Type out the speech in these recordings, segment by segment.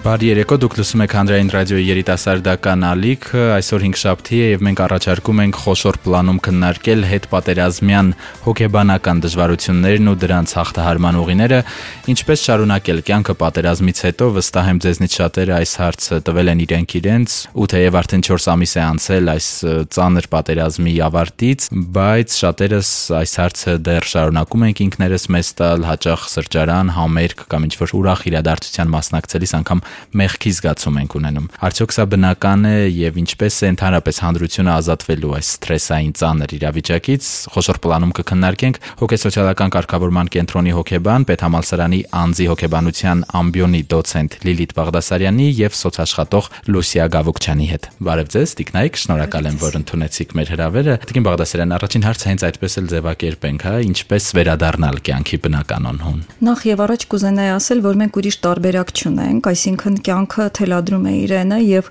Բարի երեկո, դուք լսում եք Հանրային ռադիոյի երիտասարդական ալիք։ Այսօր 5 շաբթի է եւ մենք առաջարկում ենք խոշոր պլանում քննարկել հետ պատերազմյան հոգեբանական դժվարություններն ու դրանց հաղթահարման ուղիները, ինչպես շարունակել կյանքը պատերազմից հետո։ Վստահ եմ ձեզնից շատերը այս հարցը տվել են իրենք իրենց, ու թեև արդեն 4 ամիս է անցել այս ծանր պատերազմի ավարտից, բայց շատերս այս հարցը դեռ շարունակում ենք ինքներս մեզ տալ հաճախ սրճարան, համերգ կամ ինչ-որ ուրախ իրադարձության մասնակցելիս անգամ մեղքի զգացում ենք ունենում։ Արդյոք սա բնական է եւ ինչպես է ընդհանրապես հանդրությունը ազատվելու այս սթրեսային ծանր իրավիճակից։ Խոշոր պլանում կքննարկենք հոգեսոցիալական կարգավորման կենտրոնի հոգեբան, Պետհամալսարանի անձի հոգեբանության ամբիոնի դոցենտ Լիլիթ Բաղդասարյանի եւ սոցաշխատող Լուսիա Գավուկչյանի հետ։ Բարև ձեզ, Տիկնայք, շնորհակալ եմ, որ ընդունեցիք մեր հրավերը։ Տիկին Բաղդասարյան, առաջին հարցը հենց այդպես էլ ձևակերպենք, հա, ինչպես վերադառնալ կյանքի բնականon։ Նախ եւ առաջ կուզենայի ասել, որ մենք ուրիշ տարբերակ չունենք, այսինքն կյանքը թելադրում է իրենը եւ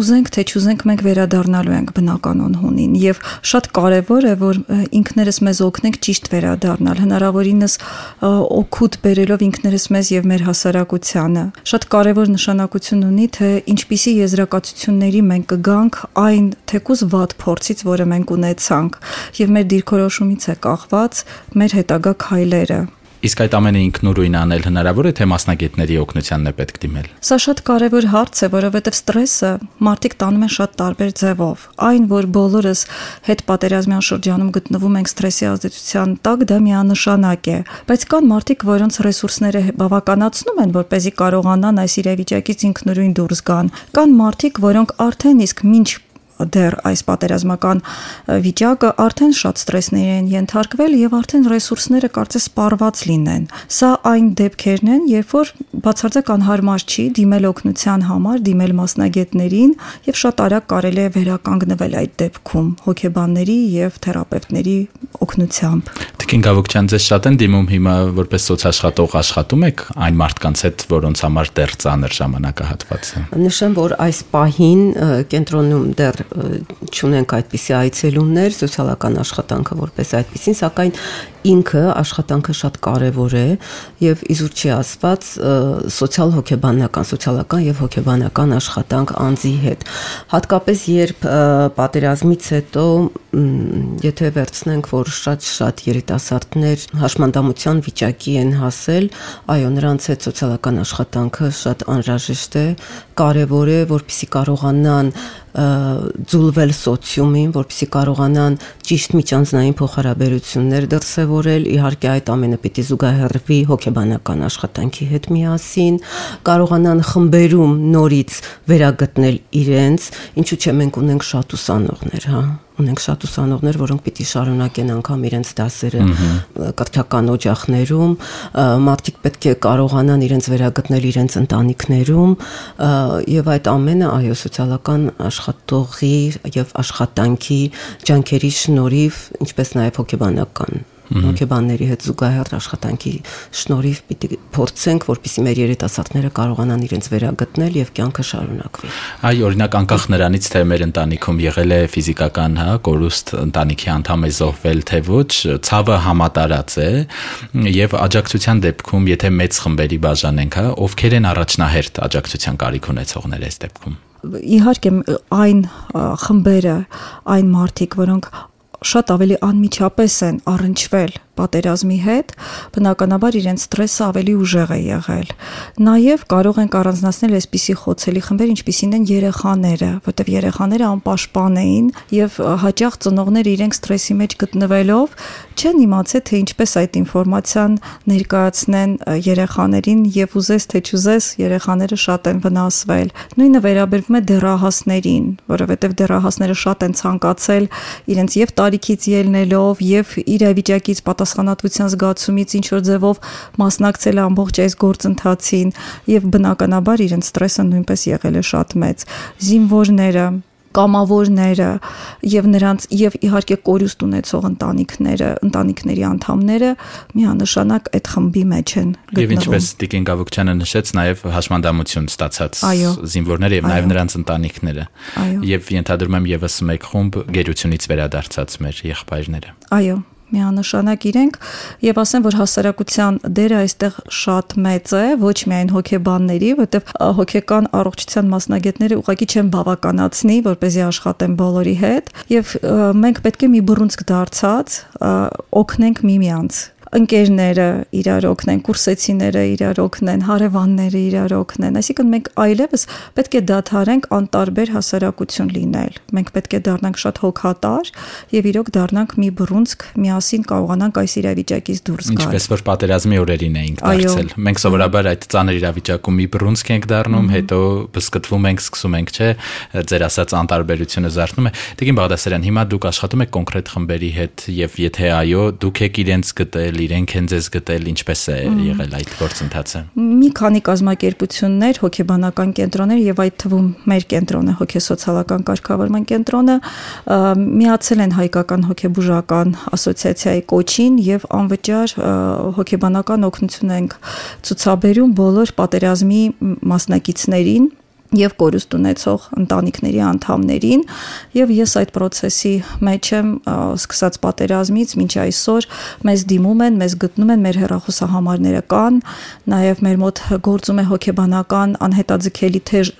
ուզենք թե չուզենք մենք վերադառնալու ենք բնականon հունին եւ շատ կարեւոր է որ ինքներս մեզ օգնենք ճիշտ վերադառնալ հնարավորինս օգուտ բերելով ինքներս մեզ եւ մեր հասարակությանը շատ կարեւոր նշանակություն ունի թե ինչպիսի եզրակացությունների մենք կգանք այն թեկուզ վատ փորձից որը մենք ունեցանք եւ մեր դիրքորոշումից է կախված մեր հետագա քայլերը Իսկ այդ ամենը ինքնուրույն անել հնարավոր է թե մասնագետների օգնությանն է պետք դիմել։ Սա շատ կարևոր հարց է, որովհետև ստրեսը մարդիկ տանում են շատ տարբեր ձևով։ Այն, որ բոլորս հետ պատերազմյան շրջանում գտնվում ենք ստրեսի ազդեցության տակ, դա միանշանակ է, բայց կան մարդիկ, որոնց ռեսուրսները բավականացնում են, որ เป զի կարողանան այս իրավիճակից ինքնուրույն դուրս գան։ Կան մարդիկ, որոնք արդեն իսկ ոչ դեռ այս պատերազմական վիճակը արդեն շատ ստրեսների են ենթարկվել եւ արդեն ռեսուրսները կարծես սպառված լինեն։ Սա այն դեպքերն են, երբ որ բացարձակ անհարմար չի դիմել օգնության համար, դիմել մասնագետներին եւ շատ արագ կարելի է վերականգնվել այդ դեպքում հոգեբանների եւ թերապևտների օգնությամբ։ Տիկին Գավոկյան, ձեզ շատ են դիմում հիմա որպես սոցաշխատող աշխատում եք այն մարդկանց հետ, որոնց համար դեռ ծանր ժամանակահատված է։ Նշեմ, որ այս պահին կենտրոնում դեռ չունենք այդպիսի այցելումներ, սոցիալական աշխատանքը որպես այդպեսին, սակայն ինքը աշխատանքը շատ կարևոր է եւ իզուր չի ասված սոցիալ հոգեբանական, սոցիալական եւ հոգեբանական աշխատանք անձի հետ։ Հատկապես երբ պատերազմից հետո եթե վերցնենք, որ շատ-շատ երիտասարդներ հաշմանդամության վիճակի են հասել, այո, նրանց հետ սոցիալական աշխատանքը շատ անհրաժեշտ է, կարևոր է, որpիսի կարողանան ձուլվել սոցիումին, որpիսի կարողանան ճիշտ միջանձնային փոխհարաբերություններ դրսևորել, իհարկե այդ ամենը պիտի զուգահեռվի հոգեբանական աշխատանքի հետ միասին, կարողանան խմբերում նորից վերագտնել իրենց, ինչու՞ չէ մենք ունենք շատ ուսանողներ, հա ունենք շատ ուսանողներ, որոնք պիտի շարունակեն անգամ իրենց դասերը կրթական օջախներում, մարդիկ պետք է կարողանան իրենց վերագտնել իրենց ընտանիքներում եւ այդ ամենը այո սոցիալական աշխատողի եւ աշխատանքի ջանքերի շնորհիվ, ինչպես նաեւ հոգեբանական հոգեբանների հետ զուգահեռ աշխատանքի շնորհիվ պիտի փորձենք, որպեսզի մեր երիտասարդները կարողանան իրենց վերագտնել եւ կյանքը շարունակվի։ Այ օրինակ անկախ նրանից թե մեր ընտանիքում եղել է ֆիզիկական, հա, կորուստ ընտանիքի անդամ է զոհվել թե ոչ, ցավը համատարած է եւ աջակցության դեպքում, եթե մեծ խմբերի բաժանենք, հա, ովքեր են առաջնահերթ աջակցության կարիք ունեցողները այս դեպքում իհարկե այն խմբերը, այն մարդիկ, որոնք շատ ավելի անմիջապես են առնչվել պատերազմի հետ, բնականաբար իրենց ստրեսը ավելի ուժեղ է եղել։ Նաև կարող ենք առանձնացնել այսպիսի խոցելի խմբեր, ինչպիսին են երեխաները, որտեղ երեխաները անպաշտպան էին եւ հաճախ ծնողները իրենք ստրեսի մեջ գտնվելով չեն իմացել թե ինչպես այդ ինֆորմացիան ներկայացնեն երեխաներին եւ ուզես թե չուզես երեխաները շատ են վնասվել։ Նույնը վերաբերվում է դեռահասներին, որովհետեւ դեռահասները շատ են ցանկացել իրենց եւ տարիքից ելնելով եւ իրավիճակից պատասխան պատասխանատվության զգացումից ինչ որ ձևով մասնակցել է ամբողջ այս գործընթացին եւ բնականաբար իրենց ստրեսը նույնպես եղել է շատ մեծ։ Զինվորները կամավորները եւ նրանց եւ իհարկե կորուստ ունեցող ընտանիքները, ընտանիքների անդամները միանշանակ այդ խմբի մեջ են գտնվում։ Եվ ինչպես Տիկին Գավուկչյանը նշեց, նաեւ հաշմանդամություն ստացած զինվորները եւ նաեւ նրանց ընտանիքները։ Եվ ենթադրում եմ եւս մեկ խումբ գերությունից վերադարձած մեր եղբայրները։ Այո, միանշանակ իրենք եւ ասեմ որ հասարակության դերը այստեղ շատ մեծ է ոչ միայն հոգեբանների որտեվ հոգեկան առողջության մասնագետները ուղղակի չեն բավականացնի որպեսզի աշխատեն բոլորի հետ եւ մենք պետք է մի բռունցք դարձած օգնենք միմյանց ընկերները իրար օգնեն, կուրսեցիները իրար օգնեն, հարևանները իրար օգնեն։ Այսինքն մենք այլևս պետք է դադարենք անտարբեր հասարակություն լինել։ Մենք պետք է դառնանք շատ հոգատար եւ իրոք դառնանք մի բռունցք, միասին կարողանանք այս իրավիճակից դուրս գալ։ Ինչպես որ պատերազմի օրերին էինք դարձել։ Մենք սովորաբար այդ ծանր իրավիճակում մի բռունցք ենք դառնում, հետո բսկտվում ենք, սկսում ենք, չէ, ձեր ասած անտարբերությունը զարթնում է։ Տիկին Բաղդասարյան, հիմա դուք աշխատում եք կոնկրետ խմբերի հետ եւ եթե այո, դուք եք իրենց գտել իրենք են ձեզ գտել, ինչպես է եղել այդ գործընթացը։ Մի քանի կազմակերպություններ, հոգեբանական կենտրոններ եւ այդ թվում մեր կենտրոնը, հոգեսոցիալական կարգավորման կենտրոնը միացել են հայկական հոգեբուժական ասոցիացիայի կոչին եւ անվճար հոգեբանական օգնություն ենք ցուցաբերում բոլոր պատերազմի մասնակիցներին եւ կորուստ ունեցող ընտանիքների անդամներին եւ ես այդ process-ի մեջ եմ սկսած պատերազմից մինչ այսօր մեզ դիմում են, մեզ գտնում են, մեր հեռախոսահամարները կան, նաեւ մեր մոտ գործում է հոգեբանական անհետաձգելի թեժ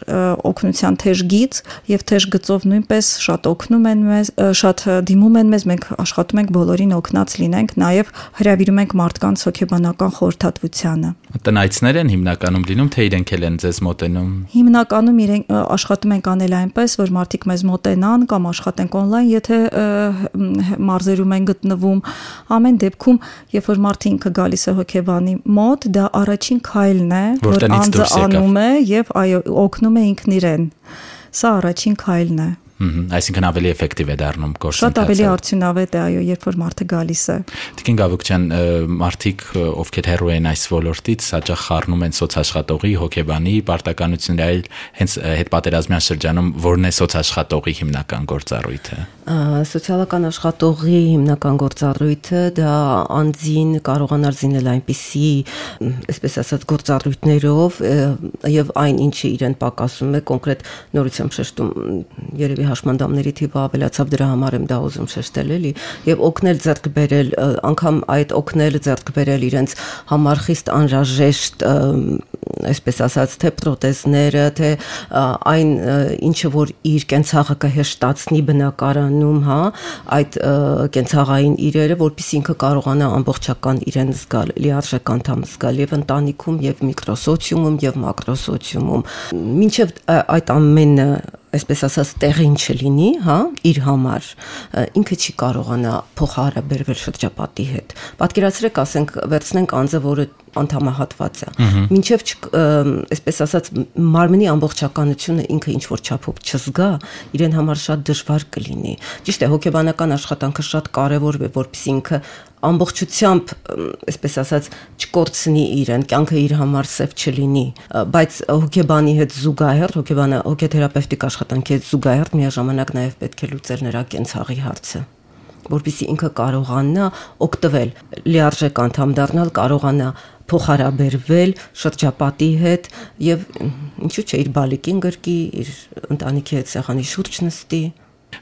օգնության թեժ գիծ եւ թեժ գծով նույնպես շատ օգնում են մեզ, շատ դիմում են մեզ, մենք աշխատում ենք բոլորին օգնած լինենք, նաեւ հրավիրում ենք մարդկանց հոգեբանական խորհրդատվությանը։ Տնայցներ են հիմնականում լինում, թե իրենք էլ են ձեզ մոտենում։ Հիմնականում իրենք աշխատում ենք անել այնպես, որ մարդիկ մեզ մոտենան կամ աշխատենք on-line, եթե մարզերում են գտնվում, ամեն դեպքում, երբ որ մարդը ինքը գալիս է հոգեբանի մոտ, դա առաջին քայլն է, որ անձը անում է եւ այո, օգնում է ինքն իրեն։ Սա առաջին քայլն է։ Այսինքն ավելի էֆեկտիվ է դառնում գործընթացը։ Շատ ավելի արդյունավետ է, այո, երբ որ մարդը գալիս է։ Տիկին Գավուկյան, մարդիկ, ովքեր հեռու են այս ոլորտից, հաճախ խառնում են սոցաշխատողի, հոգեբանի պարտականությունները, այլ հենց հետ պատերազմյան շրջանում որն է սոցաշխատողի հիմնական գործառույթը։ Սոցիալական աշխատողի հիմնական գործառույթը դա անձին կարողանար զինել այնպիսի, այսպես ասած, գործառույթներով եւ այն ինչը իրեն պակասում է կոնկրետ նորությամբ շեշտում երևի հաշմանդամների թիվը ավելացավ դրա համար եմ դա ուզում շեշտել էլի եւ օգնել ձեռք բերել անգամ այդ օգնել ձեռք բերել իրենց համար խիստ անհրաժեշտ այսպես ասած թե պրոթեզները թե այն ինչը որ իր կենցաղը կհեշտացնի բնակարանում հա այդ կենցաղային իրերը որpիսի ինքը կարողանա ամբողջական իրեն զգալ լիարժեք անդամ զգալ եւ ընտանիքում եւ միկրոսոցիումում եւ մակրոսոցիումում մինչեւ այդ ամենը այսպես ասած տեղին չլինի, հա, իր համար, ինքը չի կարողանա փոխհարաբերվել շրջապատի հետ։ Պատկերացրեք, ասենք, վերցնենք անձը, որը անդամահատված է։ Մինչև այսպես ասած մարմնի ամբողջականությունը ինքը ինչ որ չափով չզգա, իրեն համար շատ դժվար կլինի։ Ճիշտ է, հոգեբանական աշխատանքը շատ կարևոր է, որpեսզի ինքը ամբողջությամբ, այսպես ասած, չկորցնի իրեն, կյանքը իր համար սև չլինի, բայց հոգեբանի հետ զուգահեռ, հոգեբանը հոգեթերապևտիկ աշխատանքի հետ զուգահեռ միաժամանակ նաև պետք է լուծել նրա կենցաղի հարցը որpիսի ինքը կարողանա օգտվել, լիարժեք անդամ դառնալ, կարողանա փոխհարաբերվել շրջապատի հետ եւ ինչու՞ չէ իր բալիկին գրկի, իր ընտանիքի հետ սեղանի շուրջ նստի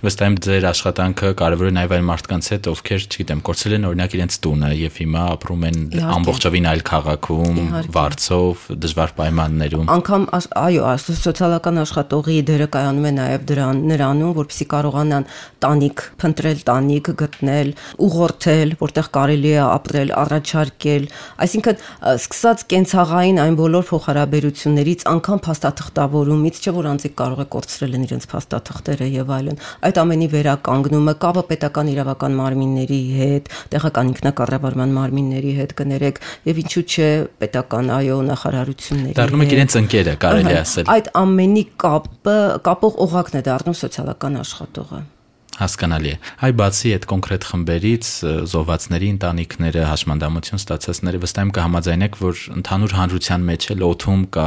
վստահ եմ ձեր աշխատանքը կարևոր է նաև այն մարդկանց հետ, ովքեր, չգիտեմ, կորցրել են օրինակ իրենց տունը եւ հիմա ապրում են ամբողջովին այլ քաղաքում, վարձով, դժվար պայմաններում։ Անկամ այո, սոցիալական աշխատողի դերը կայանում է նաև դրան նրանում, որպեսզի կարողանան տանիք փնտրել, տանիք գտնել, ուղղորդել, որտեղ կարելի է ապրել, առաջարկել, այսինքն սկսած կենցաղային այն բոլոր փոխհարաբերություններից, անգամ փաստաթղթավորումից, չէ՞ որ անձիկ կարող է կորցրել են իրենց փաստաթղթերը եւ այլն այդ ամենի վերականգնումը կապը պետական իրավական մարմինների հետ, տեղական ինքնակառավարման մարմինների հետ կներեք եւ ինչու՞ չէ պետական այո նախարարությունների։ Դառնում եք իրենց ընկերը, կարելի ասել։ Այդ ամենի կապը կապող օղակն է դառնում սոցիալական աշխատողը Հասկանալի է։ Այ բացի այդ կոնկրետ խմբերից զոհվածների ընտանիքները, հաշմանդամություն ստացածները վստահ եմ կհամաձայնեք, որ ընդհանուր հանրության մեջ էլ օթում կա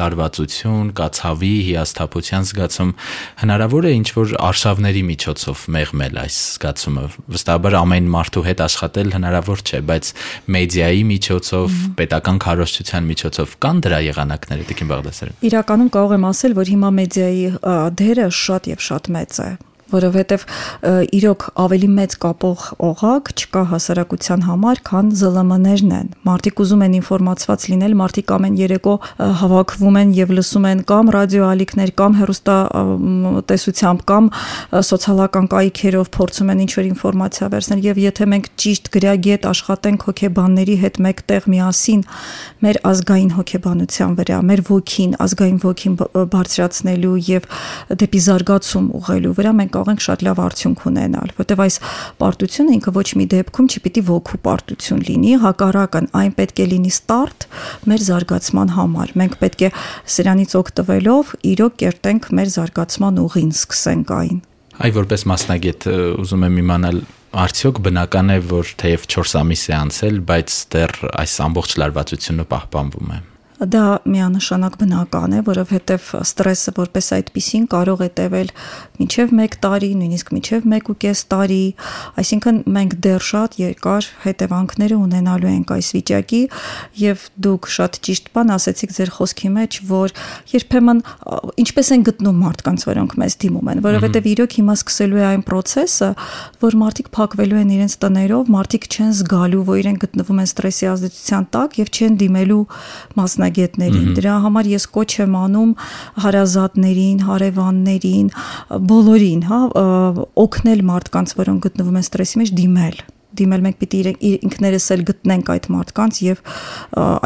լարվածություն, կա ցավի, հիասթափության զգացում։ Հնարավոր է ինչ որ արշավների միջոցով մեղմել այս զգացումը։ Վստահաբար ամեն մարդու հետ աշխատել հնարավոր չէ, բայց մեդիայի միջոցով, պետական քարոշչության միջոցով կան դրա եղանակները, Տիկին Բաղդասարյան։ Իրականում կարող եմ ասել, որ հիմա մեդիայի դերը շատ եւ շատ մեծ է որովհետև իրոք ավելի մեծ կապող օղակ չկա հասարակության համար, քան ԶԼՄ-ներն են։ Մարդիկ ուզում են ինֆորմացված լինել, մարդիկ ամեն երեկո հավաքվում են եւ լսում են կամ ռադիոալիքներ, կամ հեռուստա տեսությամբ, կամ սոցիալական կայքերով փորձում են ինչ-որ ինֆորմացիա վերցնել եւ եթե մենք ճիշտ գրագետ աշխատենք հոգեբանների հետ մեկտեղ միասին մեր ազգային հոգեբանության վրա, մեր ոգին, ազգային ոգին բարձրացնելու եւ դեպի զարգացում ուղղելու վրա մենք կարող ենք շատ լավ արդյունք ունենալ, որտեվ այս պարտությունը ինքը ոչ մի դեպքում չպիտի ոգու պարտություն լինի, հակառակն այն պետք է լինի ստարտ մեր զարգացման համար։ Մենք պետք է սրանից օգտվելով իրոք կերտենք մեր զարգացման ուղին, սկսենք այն։ Այ որպես մասնագետ ուզում եմ իմանալ արդյոք բնական է որ թեև 4 ամիս է անցել, բայց դեռ այս ամբողջ լարվածությունը պահպանվում է։ Դա միանշանակ բնական է, որովհետև ստրեսը որպես այդպեսին կարող է տևել մինչև 1 տարի, նույնիսկ մինչև 1.5 տարի, այսինքն մենք դեռ շատ երկար հետևանքները ունենալու ենք այս վիճակի եւ դուք շատ ճիշտ բան ասեցիք ձեր խոսքի մեջ, որ երբեմն ինչպես են գտնում մարդկանց, որոնք մեզ դիմում են, որովհետև իրոք հիմա սկսելու է այն process-ը, որ մարդիկ փակվելու են իրենց տներով, մարդիկ չեն զգալու, որ իրենք գտնվում են ստրեսի ազդեցության տակ եւ չեն դիմելու մասնագետ մասնագետներին։ Դրա համար ես կոչ եմ անում հարազատներին, հարևաններին, բոլորին, հա, օգնել մարդկանց, որոնք գտնվում են ստրեսի մեջ, դիմել դիմել մենք պիտի ինքներս էլ գտնենք այդ մարդկանց եւ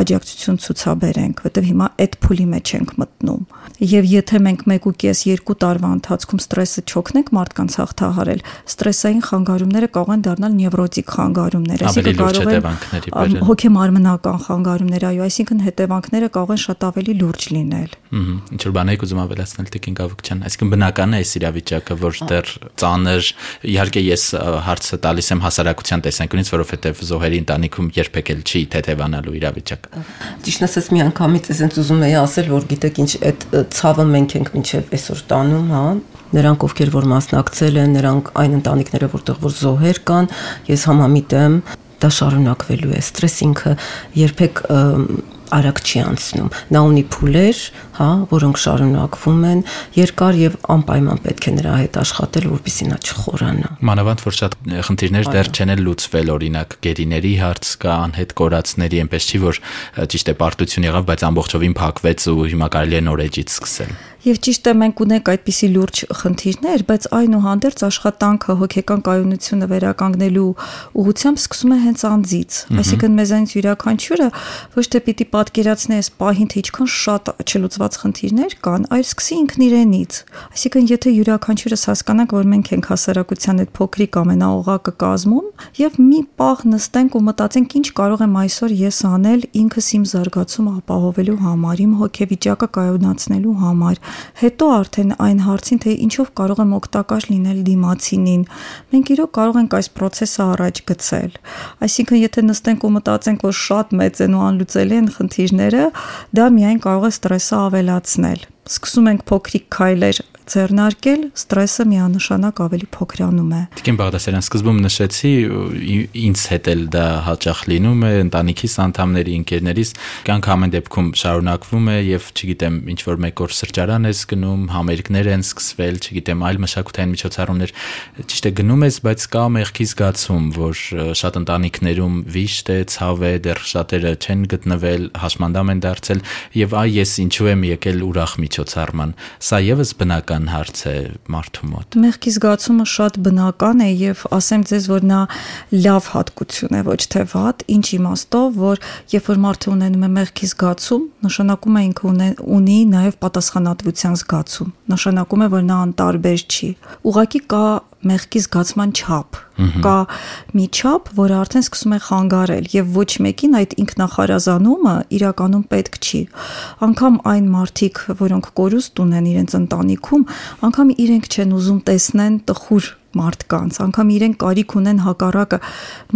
աջակցություն ցուցաբերենք, որտեվ հիմա այդ փուլի մեջ ենք մտնում։ Եվ եթե մենք 1.5-2 տարվա ընթացքում ստրեսը չօգնենք մարդկանց հաղթահարել, ստրեսային խանգարումները կարող են դառնալ նևրոտիկ խանգարումներ, այսինքն կարող են հոգեմարմնական խանգարումներ, այո, այսինքն հետևանքները կարող են շատ ավելի լուրջ լինել։ Ահա, ինչ որ բան եք ուզում ավելացնել Տիկին Գավուկյան, այսինքն բնական է այս իրավիճակը, որ դեռ ծանր, իհարկե ես հարցը տալիս եմ հասարակության տեսանկյունից, որովհետև զոհերի ընտանիքում երբեք էլ չի թեթևանալու իրավիճակ։ Ճիշտ ասած, մի անգամից ես ուզում եի ասել, որ գիտեք ինչ այդ ցավը մենք ենք մինչև այսօր տանում, հա, նրանք ովքեր որ մասնակցել են, նրանք այն ընտանիքները, որտեղ որ զոհեր կան, ես համամիտ եմ, դա շարունակվելու է։ Ստրես ինքը երբեք արագ չի անցնում։ Նա ունի փուլեր, հա, որոնք շարունակվում են երկար եւ անպայման պետք է նրա հետ աշխատել, որպեսզի նա չխորանա։ Մանավանդ որ շատ խնդիրներ դեռ չեն լուծվել, օրինակ գերիների հարց կա, անհետ կորածների, այնպես չի որ ճիշտ է պարտություն եղավ, բայց ամբողջովին փակվեց ու հիմա կարելի է նորեջից սկսել։ Եվ ճիշտ է մենք ունենք այդպիսի լուրջ խնդիրներ, բայց այնուհանդերձ աշխատանքը հոգեկան կայունությունը վերականգնելու ուղղությամբ սկսում է հենց անձից։ Այսինքն մեզանից յուրաքանչյուրը ոչ թե պիտի պատկերացնի այս պահին թե ինչքան շատ չլուծված խնդիրներ կան, այլ սկսի ինքն իրենից։ Այսինքն եթե յուրաքանչյուրս հասկանանք, որ մենք ենք հասարակության այդ փոքրիկ ամենաօղակը կազմում, եւ մի պահ նստենք ու մտածենք ինչ կարող եմ այսօր ես անել ինքս իմ զարգացումը ապահովելու համար, իմ հոգեվիճակը կայունացնելու համար հետո արդեն այն հարցին, թե ինչով կարող եմ օգտակար լինել դիմացինին, մենք իրոք կարող ենք այս process-ը առաջ գցել։ Այսինքն, եթե նստենք ու մտածենք, որ շատ մեծ են ու անլուծելի են խնդիրները, դա միայն կարող է ստրեսը ավելացնել սկսում ենք փոքրիկ քայլեր ձեռնարկել, ստրեսը միանշանակ ավելի փոքրանում է։ Տիկին Բաղդասարյան, սկզբում նշեցի, ինձ հետ էլ դա հաճախ լինում է, ընտանիքիս անդամների, ընկերներիս, կյանք ամեն դեպքում շարունակվում է եւ չգիտեմ, ինչ որ մեկ օր սրճարան ես գնում, համերգներ են սկսվել, չգիտեմ, այլ մշակութային միջոցառումներ, ճիշտ է գնում ես, բայց կա մեղքի զգացում, որ շատ ընտանիքներում վիշտ է, ցավ է, դեռ շատերը չեն գտնվել, հաշմանդամ են դարձել եւ այ ես ինչու եմ եկել ուրախ միջոցառման։ Սա եւս բնական հարց է մարդու մոտ։ Մեղքի զգացումը շատ բնական է եւ ասեմ ձեզ, որ նա լավ հատկություն է, ոչ թե վատ, ինչ իմաստով, որ երբ որ մարդը ունենում է մեղքի զգացում, նշանակում է ինքը ունի նաեւ պատասխանատվության զգացում։ Նշանակում է, որ նա անտարբեր չի։ Ուղղակի կա մեղքի զգացման չափ կա մի չափ, որը արդեն սկսում է խանգարել եւ ոչ մեկին այդ ինքնախարազանումը իրականում պետք չի։ Անկամ այն մարդիկ, որոնք կորուստ ունեն իրենց ընտանիքում, անկամ իրենք չեն ուզում տեսնեն տխուր մարդկանց, անգամ իրենք կարիք ունեն հակառակը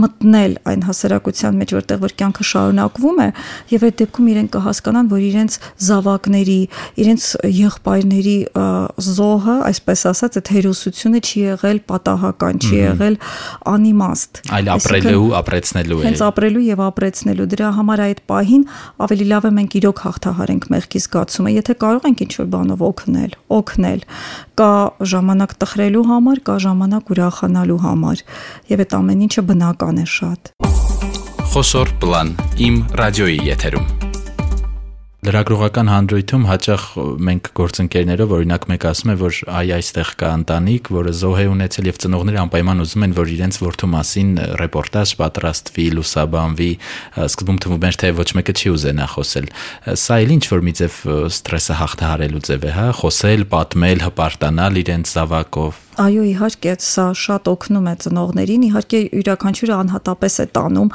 մտնել այն հասարակության մեջ, որտեղ որ կյանքը շարունակվում է, եւ այդ դեպքում իրենք կհասկանան, որ իրենց զավակների, իրենց եղբայրների զոհը, այսպես ասած, այդ հերոսությունը չի եղել պատահական, չի եղել անիմաստ։ Այլ ապրելու, ապրեցնելու է։ Հենց ապրելու եւ ապրեցնելու դրա համար այդ պահին ավելի լավ է մենք իրոք հաղթահարենք մեղքի զգացումը, եթե կարող ենք ինչ-որ բանով օգնել, օգնել, կա ժամանակ տխրելու համար, կա ժամանակ ուրախանալու համար, եւ այդ ամեն ինչը բնական է շատ։ Խոսոր պլան. Իմ ռադիոյի եթերում Լրագրողական հանդրույթում հաճախ մենք գործընկերներով օրինակ մեկ ասում է, որ այ այստեղ կա ընտանիք, որը զոհ է ունեցել եւ ծնողները անպայման ուզում են, որ իրենց որդու մասին ռեպորտաժ պատրաստվի, լուսաբանվի, սկզբում թվում էր թե ոչ մեկը չի ուզենա խոսել։ Սա էլ ինչ որ մի ձև ստրեսը հաղթահարելու ձև է, հա, խոսել, պատմել, հպարտանալ իրենց զավակով Այո, իհարկե, սա շատ օգնում է ծնողներին, իհարկե յուրաքանչյուրը անհատապես է տանում։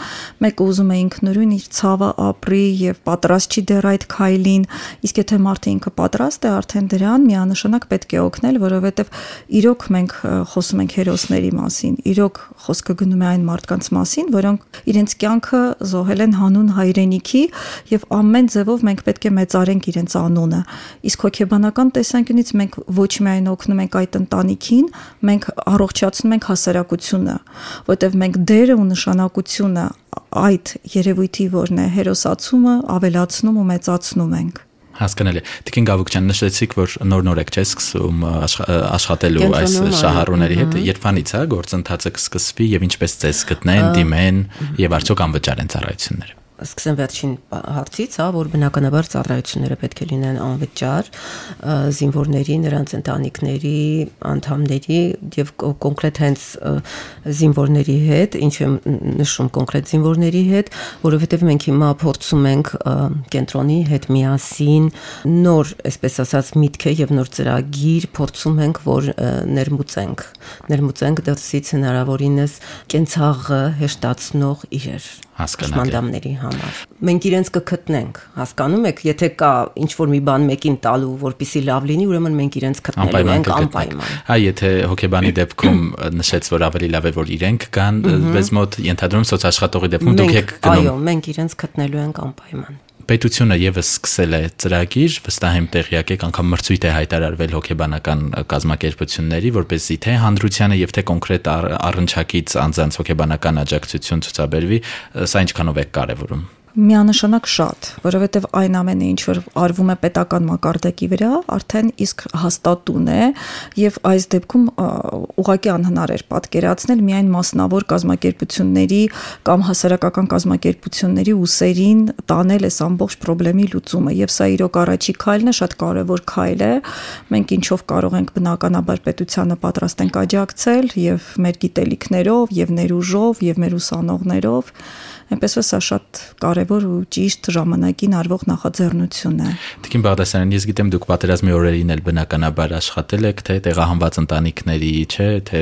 Մեկը ուզում է ինքնուրույն իր ցավը ապրի եւ պատրաստ չի դեռ այդ քայլին, իսկ եթե մարդը ինքը պատրաստ է, արդեն դրան միանշանակ պետք է օգնել, որովհետեւ իրոք մենք խոսում ենք հերոսների մասին, իրոք խոսքը գնում է այն մարդկանց մասին, որոնք իրենց կյանքը զոհել են հանուն հայրենիքի եւ ամեն ձևով մենք պետք է մեծարենք իրենց անունը։ Իսկ հոգեբանական տեսանկյունից մենք ոչ միայն օգնում ենք այդ ընտանիքին, մենք առողջացնում ենք հասարակությունը, որտեղ մենք դերը ու նշանակությունը այդ երևույթի որն է հերոսացումը ավելացնում ու մեծացնում ենք հասկանալի։ Տիկին Գավուկյան նշեցիք, որ նոր-նոր եք չէ սկսում աշխատելու այս շահառուների հետ։ Երբանից է գործընթացը կսկսվի եւ ինչպես ցես գտնեն, դիմեն եւ արդյոք անվճար են ծառայությունները սկսեմ վերջին հարցից, հա, որ բնականաբար ծառայությունները պետք է լինեն անվճար զինվորների, նրանց ընտանիքների, անդամների եւ կոնկրետ հենց զինվորների հետ, ինչ եմ նշում կոնկրետ զինվորների հետ, որովհետեւ մենք հիմա փորձում ենք կենտրոնի հետ միասին նոր, այսպես ասած, միտք եւ նոր ծրագիր փորձում ենք, որ ներմուծենք, ներմուծենք դրսից հնարավորինս կենցաղը հեշտացնող իրեր հասկանալի համար։ Մենք իրենց կգտնենք, հասկանում եք, եթե կա ինչ որ մի բան մեկին տալու, որpիսի լավ լինի, ուրեմն մենք իրենց գտնելու ենք անպայման։ Հա, եթե հոկեբանի դեպքում նշեց, որ ավելի լավ է որ իրենք կան, բայց մոտ ենթադրում սոցաշխատողի դեպքում դուք եք գնում։ Այո, մենք իրենց գտնելու ենք անպայման պետությունը եւս սկսել է ծրագիր, վստահ եմ տեղյակ եք, անգամ մրցույթ է հայտարարվել հոգեբանական կազմակերպությունների, որպեսզի թե հանրությանը եւ թե կոնկրետ առնչակից անձանց հոգեբանական աջակցություն ցուցաբերվի, սա ինչքանով է կարեւորում միանշանակ շատ, որովհետև այն ամենը ինչ որ արվում է պետական մակարդակի վրա, արդեն իսկ հաստատուն է եւ այս դեպքում ուղղակի անհնար էր պատկերացնել միայն մասնավոր կազմակերպությունների կամ հասարակական կազմակերպությունների ուսերին տանել այս ամբողջ խնդրի լուծումը եւ սա իրոք առաջի քայլն է, շատ կարեւոր քայլ է։ Մենք ինչով կարող ենք բնականաբար պետությանը պատրաստ ենք աջակցել եւ մեր գիտելիքներով եւ ներուժով եւ մեր ուսանողներով այնպես որ սա շատ կարևոր ու ճիշտ ժամանակին արվող նախաձեռնություն է։ Տիկին Բաղդասարյան, ես գիտեմ դուք պատերազմի օրերին էլ բնականաբար աշխատել եք, թե տեղահանված ընտանիքների, չէ, թե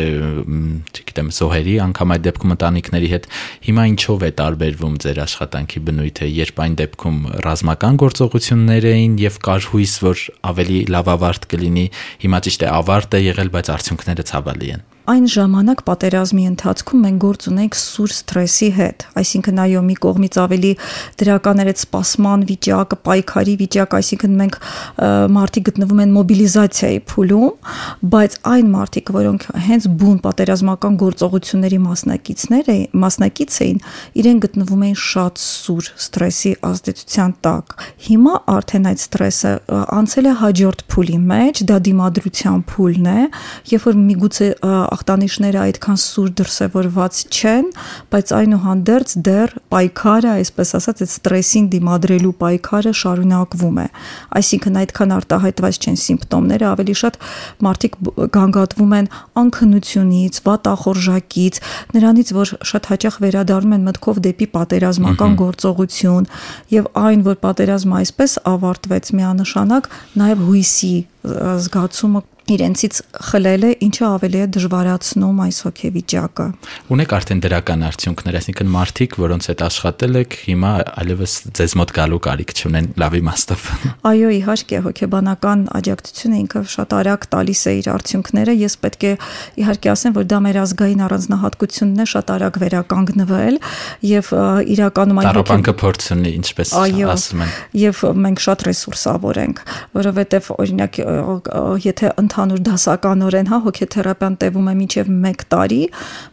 չգիտեմ, զոհերի, անգամ այդ դեպքում ընտանիքների հետ։ Հիմա ինչով է տարբերվում ձեր աշխատանքի բնույթը, երբ այն դեպքում ռազմական գործողություններ էին եւ կար հույս, որ ավելի լավ ավարտ կլինի, հիմա ճիշտ է ավարտ է եղել, բայց արդյունքները ցավալի են այն ժամանակ պատերազմի ընթացքում մենք գործ ունենք սուր ստրեսի հետ, այսինքն այո, մի կողմից ավելի դրական էր այդ սպասման վիճակը, պայքարի վիճակ, այսինքն մենք մարտի գտնվում են մոբիլիզացիայի փուլում, բայց այն մարտիկ, որոնք հենց բուն պատերազմական գործողությունների մասնակիցներ էին, մասնակից էին, իրեն գտնվում էին շատ սուր ստրեսի ազդեցության տակ։ Հիմա արդեն այդ ստրեսը անցել է հաջորդ փուլի մեջ, դա դիմադրության փուլն է, երբ որ միգուցե ախտանիշները այդքան սուր դրսևորված չեն, բայց այնուհանդերձ դեռ պայքարը, այսպես ասած, այդ ստրեսին դիմադրելու պայքարը շարունակվում է։ Այսինքն այդքան արտահայտված չեն սիմպտոմները, ավելի շատ մարդիկ գանգատվում են անքնությունից, վատախորժակից, նրանից, որ շատ հաճախ վերադառնում են մտքով դեպի պատերազմական գործողություն եւ այն, որ պատերազմը այսպես ավարտվեց միանշանակ, նաեւ հույսի զգացումը իրենցից խլել է, ինչը ավելի է դժվարացնում այս հոգեվիճակը։ Ունեք արդեն դրական արդյունքներ, այսինքն մարդիկ, որոնց հետ աշխատել եք, հիմա այլևս ձեզ մոտ գալու կարիք չունեն լավ իմաստով։ Այո, իհարկե, հոգեբանական աջակցությունը ինքը շատ արագ տալիս է իր արդյունքները։ Ես պետք է իհարկե ասեմ, որ դա մեր ազգային առանձնահատկությունն է շատ արագ վերականգնվել եւ իրականում այն հոգեբանքը փորձ ունի, ինչպես ասում են։ Եւ մենք շատ ռեսուրսավոր ենք, որովհետեւ օրինակ եթե ընդհանուր դասականորեն, հա, հոգեթերապիան տևում է մինչև 1 տարի,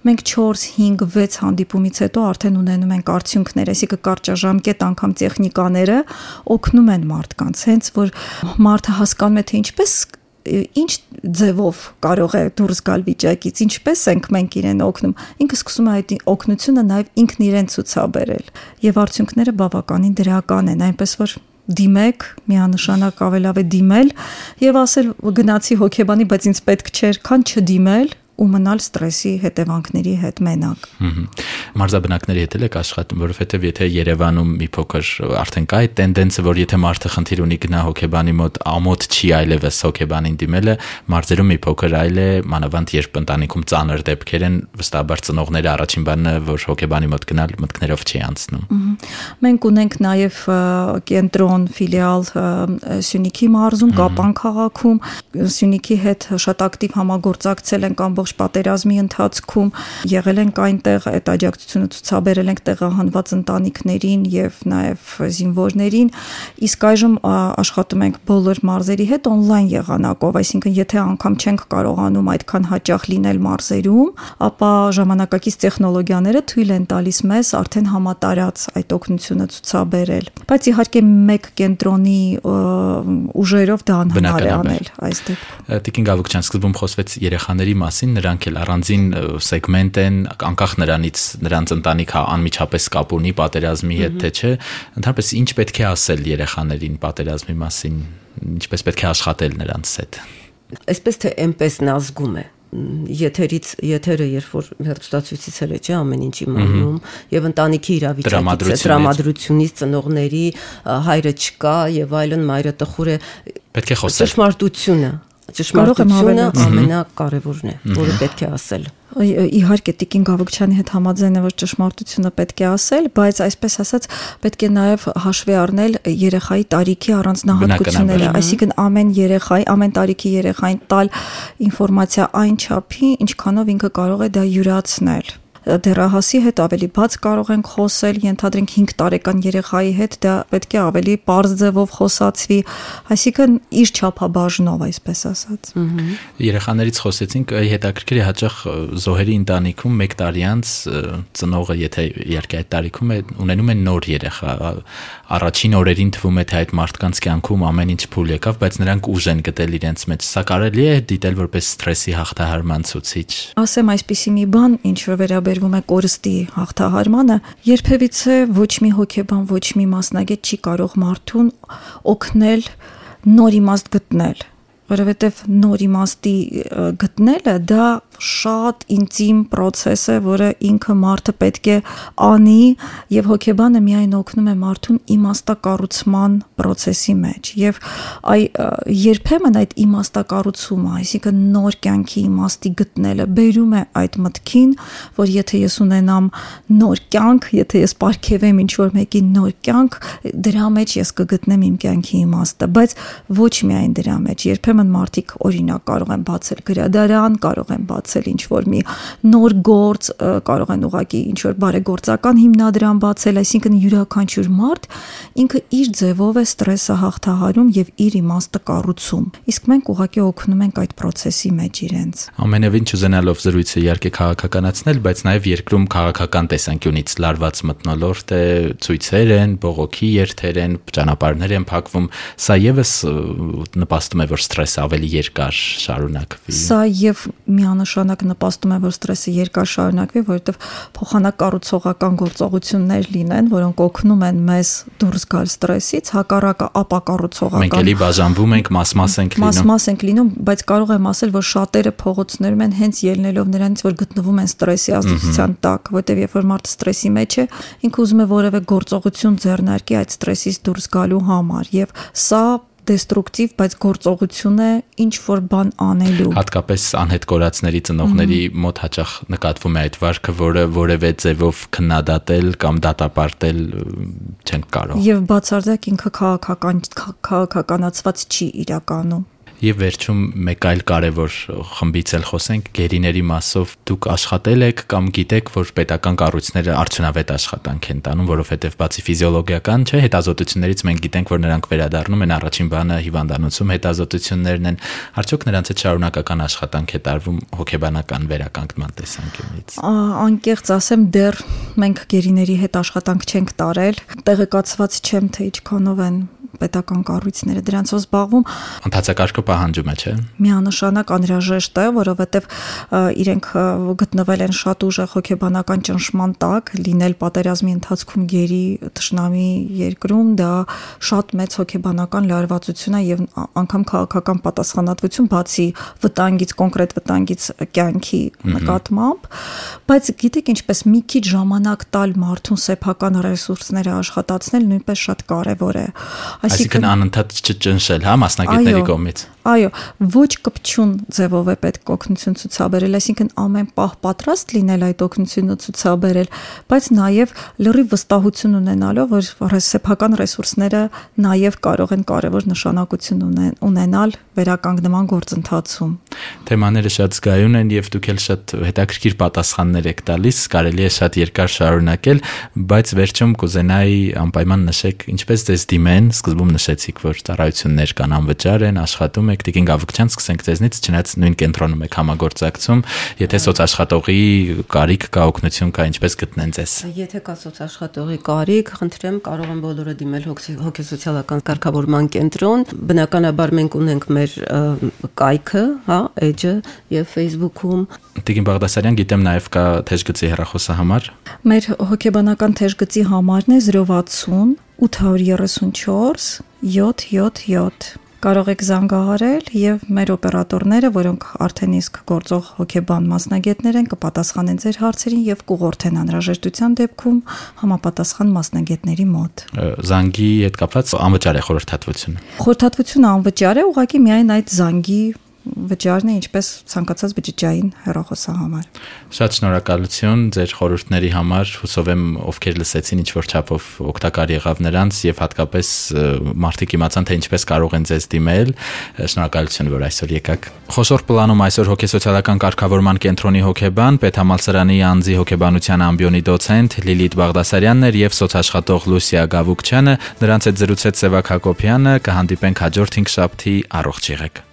մենք 4, 5, 6 հանդիպումից հետո արդեն ունենում ենք արդյունքներ, այսինքն կարճաժամկետ անգամ տեխնիկաները օգնում են մարդկանց, հենց որ մարդը հասկանում է թե ինչպես ինչ ձևով կարող է դուրս գալ վիճակից, ինչպես ենք մենք իրեն օգնում։ Ինքը սկսում է այդ օգնությունը նաև ինքն իրեն ցուցաբերել։ Եվ արդյունքները բավականին դրական են, այնպես որ դիմեք, միանշանակ ավելավ է դիմել եւ ասել գնացի հոկեբանի, բայց ինձ պետք չէր, քան չդիմել ու մնալ ստրեսի հետևանքների հետ մենակ։ Մարզաբնակների հետ եք աշխատում, որովհետև եթե Երևանում մի փոքր արդեն կա այդ տենդենսը, որ եթե մարդը խնդիր ունի գնա հոկեբանի մոտ, ամոթ չի այլևս հոկեբանին դիմելը, մարզերում մի փոքր այլ է, մանավանդ երբ ընտանիքում ծանր դեպքեր են, վստահաբար ծնողները առաջին բանը, որ հոկեբանի մոտ գնալ մտքներով չի անցնում։ Մենք ունենք նաև կենտրոն, ֆիլիալ Սյունիքի մարզում, Կապան քաղաքում, Սյունիքի հետ շատ ակտիվ համագործակցել ենք ամբողջ ողջ պատերազմի ընթացքում եղել ենք այնտեղ, այդ աջակցությունը ցուցաբերել ենք տեղահանված ընտանիքներին եւ նաեւ զինվորներին, իսկ այժմ աշխատում ենք բոլոր մարզերի հետ on-line եղանակով, այսինքն եթե անգամ չենք կարողանում այդքան հաճախ լինել մարզերում, ապա ժամանակակից տեխնոլոգիաները թույլ են տալիս մեզ արդեն համատարած այդ օգնությունը ցուցաբերել։ Բայց իհարկե մեկ կենտրոնի ուժերով դա անհնար է անել այս դեպքում։ Տիկին Գավուկչյան, սկզբում խոսվեց երեխաների մասին, նրանք էլ առանձին սեգմենտ են, անկախ նրանից նրանց ընտանիքը անմիջապես կապ ունի պատերազմի հետ թե չէ, ընդհանրապես ինչ պետք է ասել երեխաներին պատերազմի մասին, ինչպես պետք է աշխատել նրանց հետ։ Այսպես թե այնպես նա զգում է եթերից եթերը երբ որ հերթստացույցից է չէ ամեն ինչ իմանում եւ ընտանիքի իրավիճակից տրամադրությունից ծնողների հայրը չկա եւ այլն մայրը տխուր է պետք է խոսել ճշմարտությունը Ճշմարտությունը ամենակարևորն է, որը պետք է ասել։ Իհարկե Տիկին Գավուկչյանի հետ համաձայն եմ, որ ճշմարտությունը պետք է ասել, բայց այսպես ասած պետք է նաև հաշվի առնել երեխայի տարիքի առանձնահատկությունները, այսինքն ամեն երեխայի, ամեն տարիքի երեխային տալ ինֆորմացիա այն չափի, ինչքանով ինքը կարող է դա յուրացնել դեռահասի հետ ավելի բաց կարող ենք խոսել, ենթադրենք 5 տարեկան երեխայի հետ դա պետք է ավելի པարզ ձևով խոսացվի, այսինքն իր չափաբաժնով, այսպես ասած։ Երեխաներից խոսեցինք, հետաքրքիր է հաճախ զոհերի ընտանիքում 1 տարի անց ծնողը, եթե իհարկե այդ տարիքում է, ունենում են նոր երեխա։ Առաջին օրերին թվում է թե այդ մարդկանց կյանքում ամեն ինչ փուլ եկավ, բայց նրանք ուժ են գտել իրենց մեջ։ Սա կարելի է դիտել որպես սթրեսի հաղթահարման ցուցիչ։ Ասեմ այսպիսի մի բան, ինչ որ վերաբերում վերաբերվում է կորստի հաղթահարմանը, երբևիցե ոչ մի հոգեբան, ոչ մի մասնագետ չի կարող մարդուն օգնել նոր իմաստ գտնել որովհետև նոր իմաստի գտնելը դա շատ ինտիմ process է, որը ինքը մարդը պետք է անի եւ հոգեբանը միայն օգնում է մարդուն իմաստակառուցման process-ի մեջ եւ այ երբեմն այդ իմաստակառուցումը, այսինքն նոր կյանքի իմաստի գտնելը բերում է այդ մտքին, որ եթե ես ունենամ նոր կյանք, եթե ես ապարգևեմ ինչ որ մեկի նոր կյանք, դրա մեջ ես կգտնեմ իմ կյանքի իմաստը, բայց ոչ միայն դրա մեջ, երբեմն ուրեմն մարդիկ օրինակ կարող են բացել գրադարան, կարող են բացել ինչ որ մի նոր գործ, կարող են ուղակի ինչ որ բարեգործական հիմնադրամ բացել, այսինքն յուրաքանչյուր մարդ ինքը իր ձևով է ստրեսը հաղթահարում եւ իր իմաստը կառուցում։ Իսկ մենք ուղակի օգնում ենք այդ process-ի մեջ իրենց։ Ամենևին չուզենալով զրույցը իհարկե քաղաքականացնել, բայց նաեւ երկրում քաղաքական տեսանկյունից լարված մտնոլորտ է, ցույցեր են, բողոքի երթեր են, ճանապարհներ են փակվում, սա եւս նպաստում է որ ստրես ստրեսը ավելի երկար շարունակվի։ Սա եւ միանշանակ նպաստում է, որ ստրեսը երկար շարունակվի, որովհետեւ փոխանակառուցողական գործողություններ լինեն, որոնք օգնում են մեզ դուրս գալ ստրեսից, հակառակը ապակառուցողական։ Մենք էլի բաժանվում ենք, մաս-մաս ենք լինում։ Մաս-մաս ենք լինում, բայց կարող եմ ասել, որ շատերը փողոցներում են հենց ելնելով նրանից, որ գտնվում են ստրեսի ազդեցության տակ, որտեվ երբ որ մարդը ստրեսի մեջ է, ինքը ուզում է որևէ գործողություն ձեռնարկի այդ ստրեսից դուրս գալու համար եւ սա դեստրուկտիվ, բայց գործողություն է ինչ որ բան անելու։ Հատկապես անհետ կորածների ծնողների մոտ հաճախ նկատվում է այդ վարքը, որը որևէ ձևով քննադատել կամ դատապարտել չեն կարող։ Եվ բացարձակ ինքը քաղաքական քաղաքականացված չի իրականում։ Եվ վերջում մեկ այլ կարևոր խմբից էլ խոսենք, գերիների մասով դուք աշխատել եք կամ գիտեք, որ պետական կառույցները արդյունավետ աշխատանք են տանում, որովհետև բացի ֆիզիոլոգիական, չէ, հետազոտություններից մենք գիտենք, որ նրանք վերադառնում են առաջին բանը հիվանդանոցում հետազոտություններն են, արդյոք նրանց հետ շարունակական աշխատանք է տարվում հոգեբանական վերականգնման տեսանկյունից։ Անկեղծ ասեմ, դեռ մենք գերիների հետ աշխատանք չենք տարել, տեղեկացված չեմ, թե ինչքանով են պետական կառույցները դրանցով զբաղվում։ Ընթացակարգը պահանջում է, չէ՞։ Միանշանակ անհրաժեշտ է, որովհետև իրենք գտնվել են շատ ուժեղ հոգեբանական ճնշման տակ, լինել պատերազմի ընթացքում գերի ճշնամի երկրում, դա շատ մեծ հոգեբանական լարվածություն է եւ անգամ քաղաքական պատասխանատվություն բացի վտանգից, կոնկրետ վտանգից կյանքի նկատմամբ, բայց գիտեք ինչպես մի քիչ ժամանակ տալ մարդուն սեփական ռեսուրսները աշխատացնել նույնպես շատ կարեւոր է։ Այսինքն անընդհատ չճնշել, հա, մասնագետների կողմից։ Այո, ոչ կպչուն ձևով է պետք օգնություն ցուցաբերել, այսինքն ամեն պահ պատրաստ լինել այդ օգնությունը ցուցաբերել, բայց նաև լրիվ վստահություն ունենալով, որ սեփական ռեսուրսները նաև կարող են կարևոր նշանակություն ունենալ վերականգնման գործընթացում։ Թեմաները շատ զգայուն են եւ դուք էլ շատ հետաքրքիր պատասխաններ եք տալիս, կարելի է շատ երկար շարունակել, բայց վերջում կուզենայի անպայման նշեք ինչպես դες դիմեն, սկզբում նշեցիք, որ ծառայություններ կան անվճար են, աշխատում եք Տիկին Գավուկչյան, սկսենք ձեզնից, չնայած նույն կենտրոնում եք համագործակցում, եթե սոցաշխատողի կարիք կա, օգնություն կա, ինչպես գտնեն ձեզ։ Եթե կա սոցաշխատողի կարիք, խնդրեմ, կարող են բոլորը դիմել հոգեսոցիալական կարգավորման կենտրոն։ Բնականաբար մենք ունենք մեր կայքը, հա, edge-ը եւ Facebook-ում։ Տիկին Բաղդասարյան, գիտեմ նաև կա թեժգծի հեռախոսահամար։ Մեր հոգեբանական թեժգծի համարն է 060 834 777 կարող եք զանգահարել եւ մեր օպերատորները, որոնք արդեն իսկ գործող հոգեբան մասնագետներ են, կպատասխանեն ձեր հարցերին եւ կուղորթեն անհրաժեշտության դեպքում համապատասխան մասնագետների մոտ։ Զանգի հետ կապված անվճար է խորհրդատվությունը։ Խորհրդատվությունը անվճար է, ուղղակի միայն այդ զանգի վճարն է ինչպես ցանկացած բջջային հեռախոսահամար։ Շատ շնորհակալություն ձեր խորհուրդների համար։ Հուսով եմ ովքեր լսեցին ինչ որ չափով օգտակար եղավ նրանց եւ հատկապես մարդիկ իմացան թե ինչպես կարող են ձեզ դիմել։ Շնորհակալություն որ այսօր եկաք։ Խոսոր պլանում այսօր հոգեսոցիալական կարգավորման կենտրոնի հոգեբան, Պետհամալսարանի անձի հոգեբանության ամբիոնի դոցենտ Լիլիթ Բաղդասարյանն էր եւ սոցաշխատող Լուսիա Գավուկչյանը։ Նրանց հետ զրուցեց Սևակ Հակոբյանը։ Կհանդիպենք հաջորդ 5 շաբթի առողջ եղեք։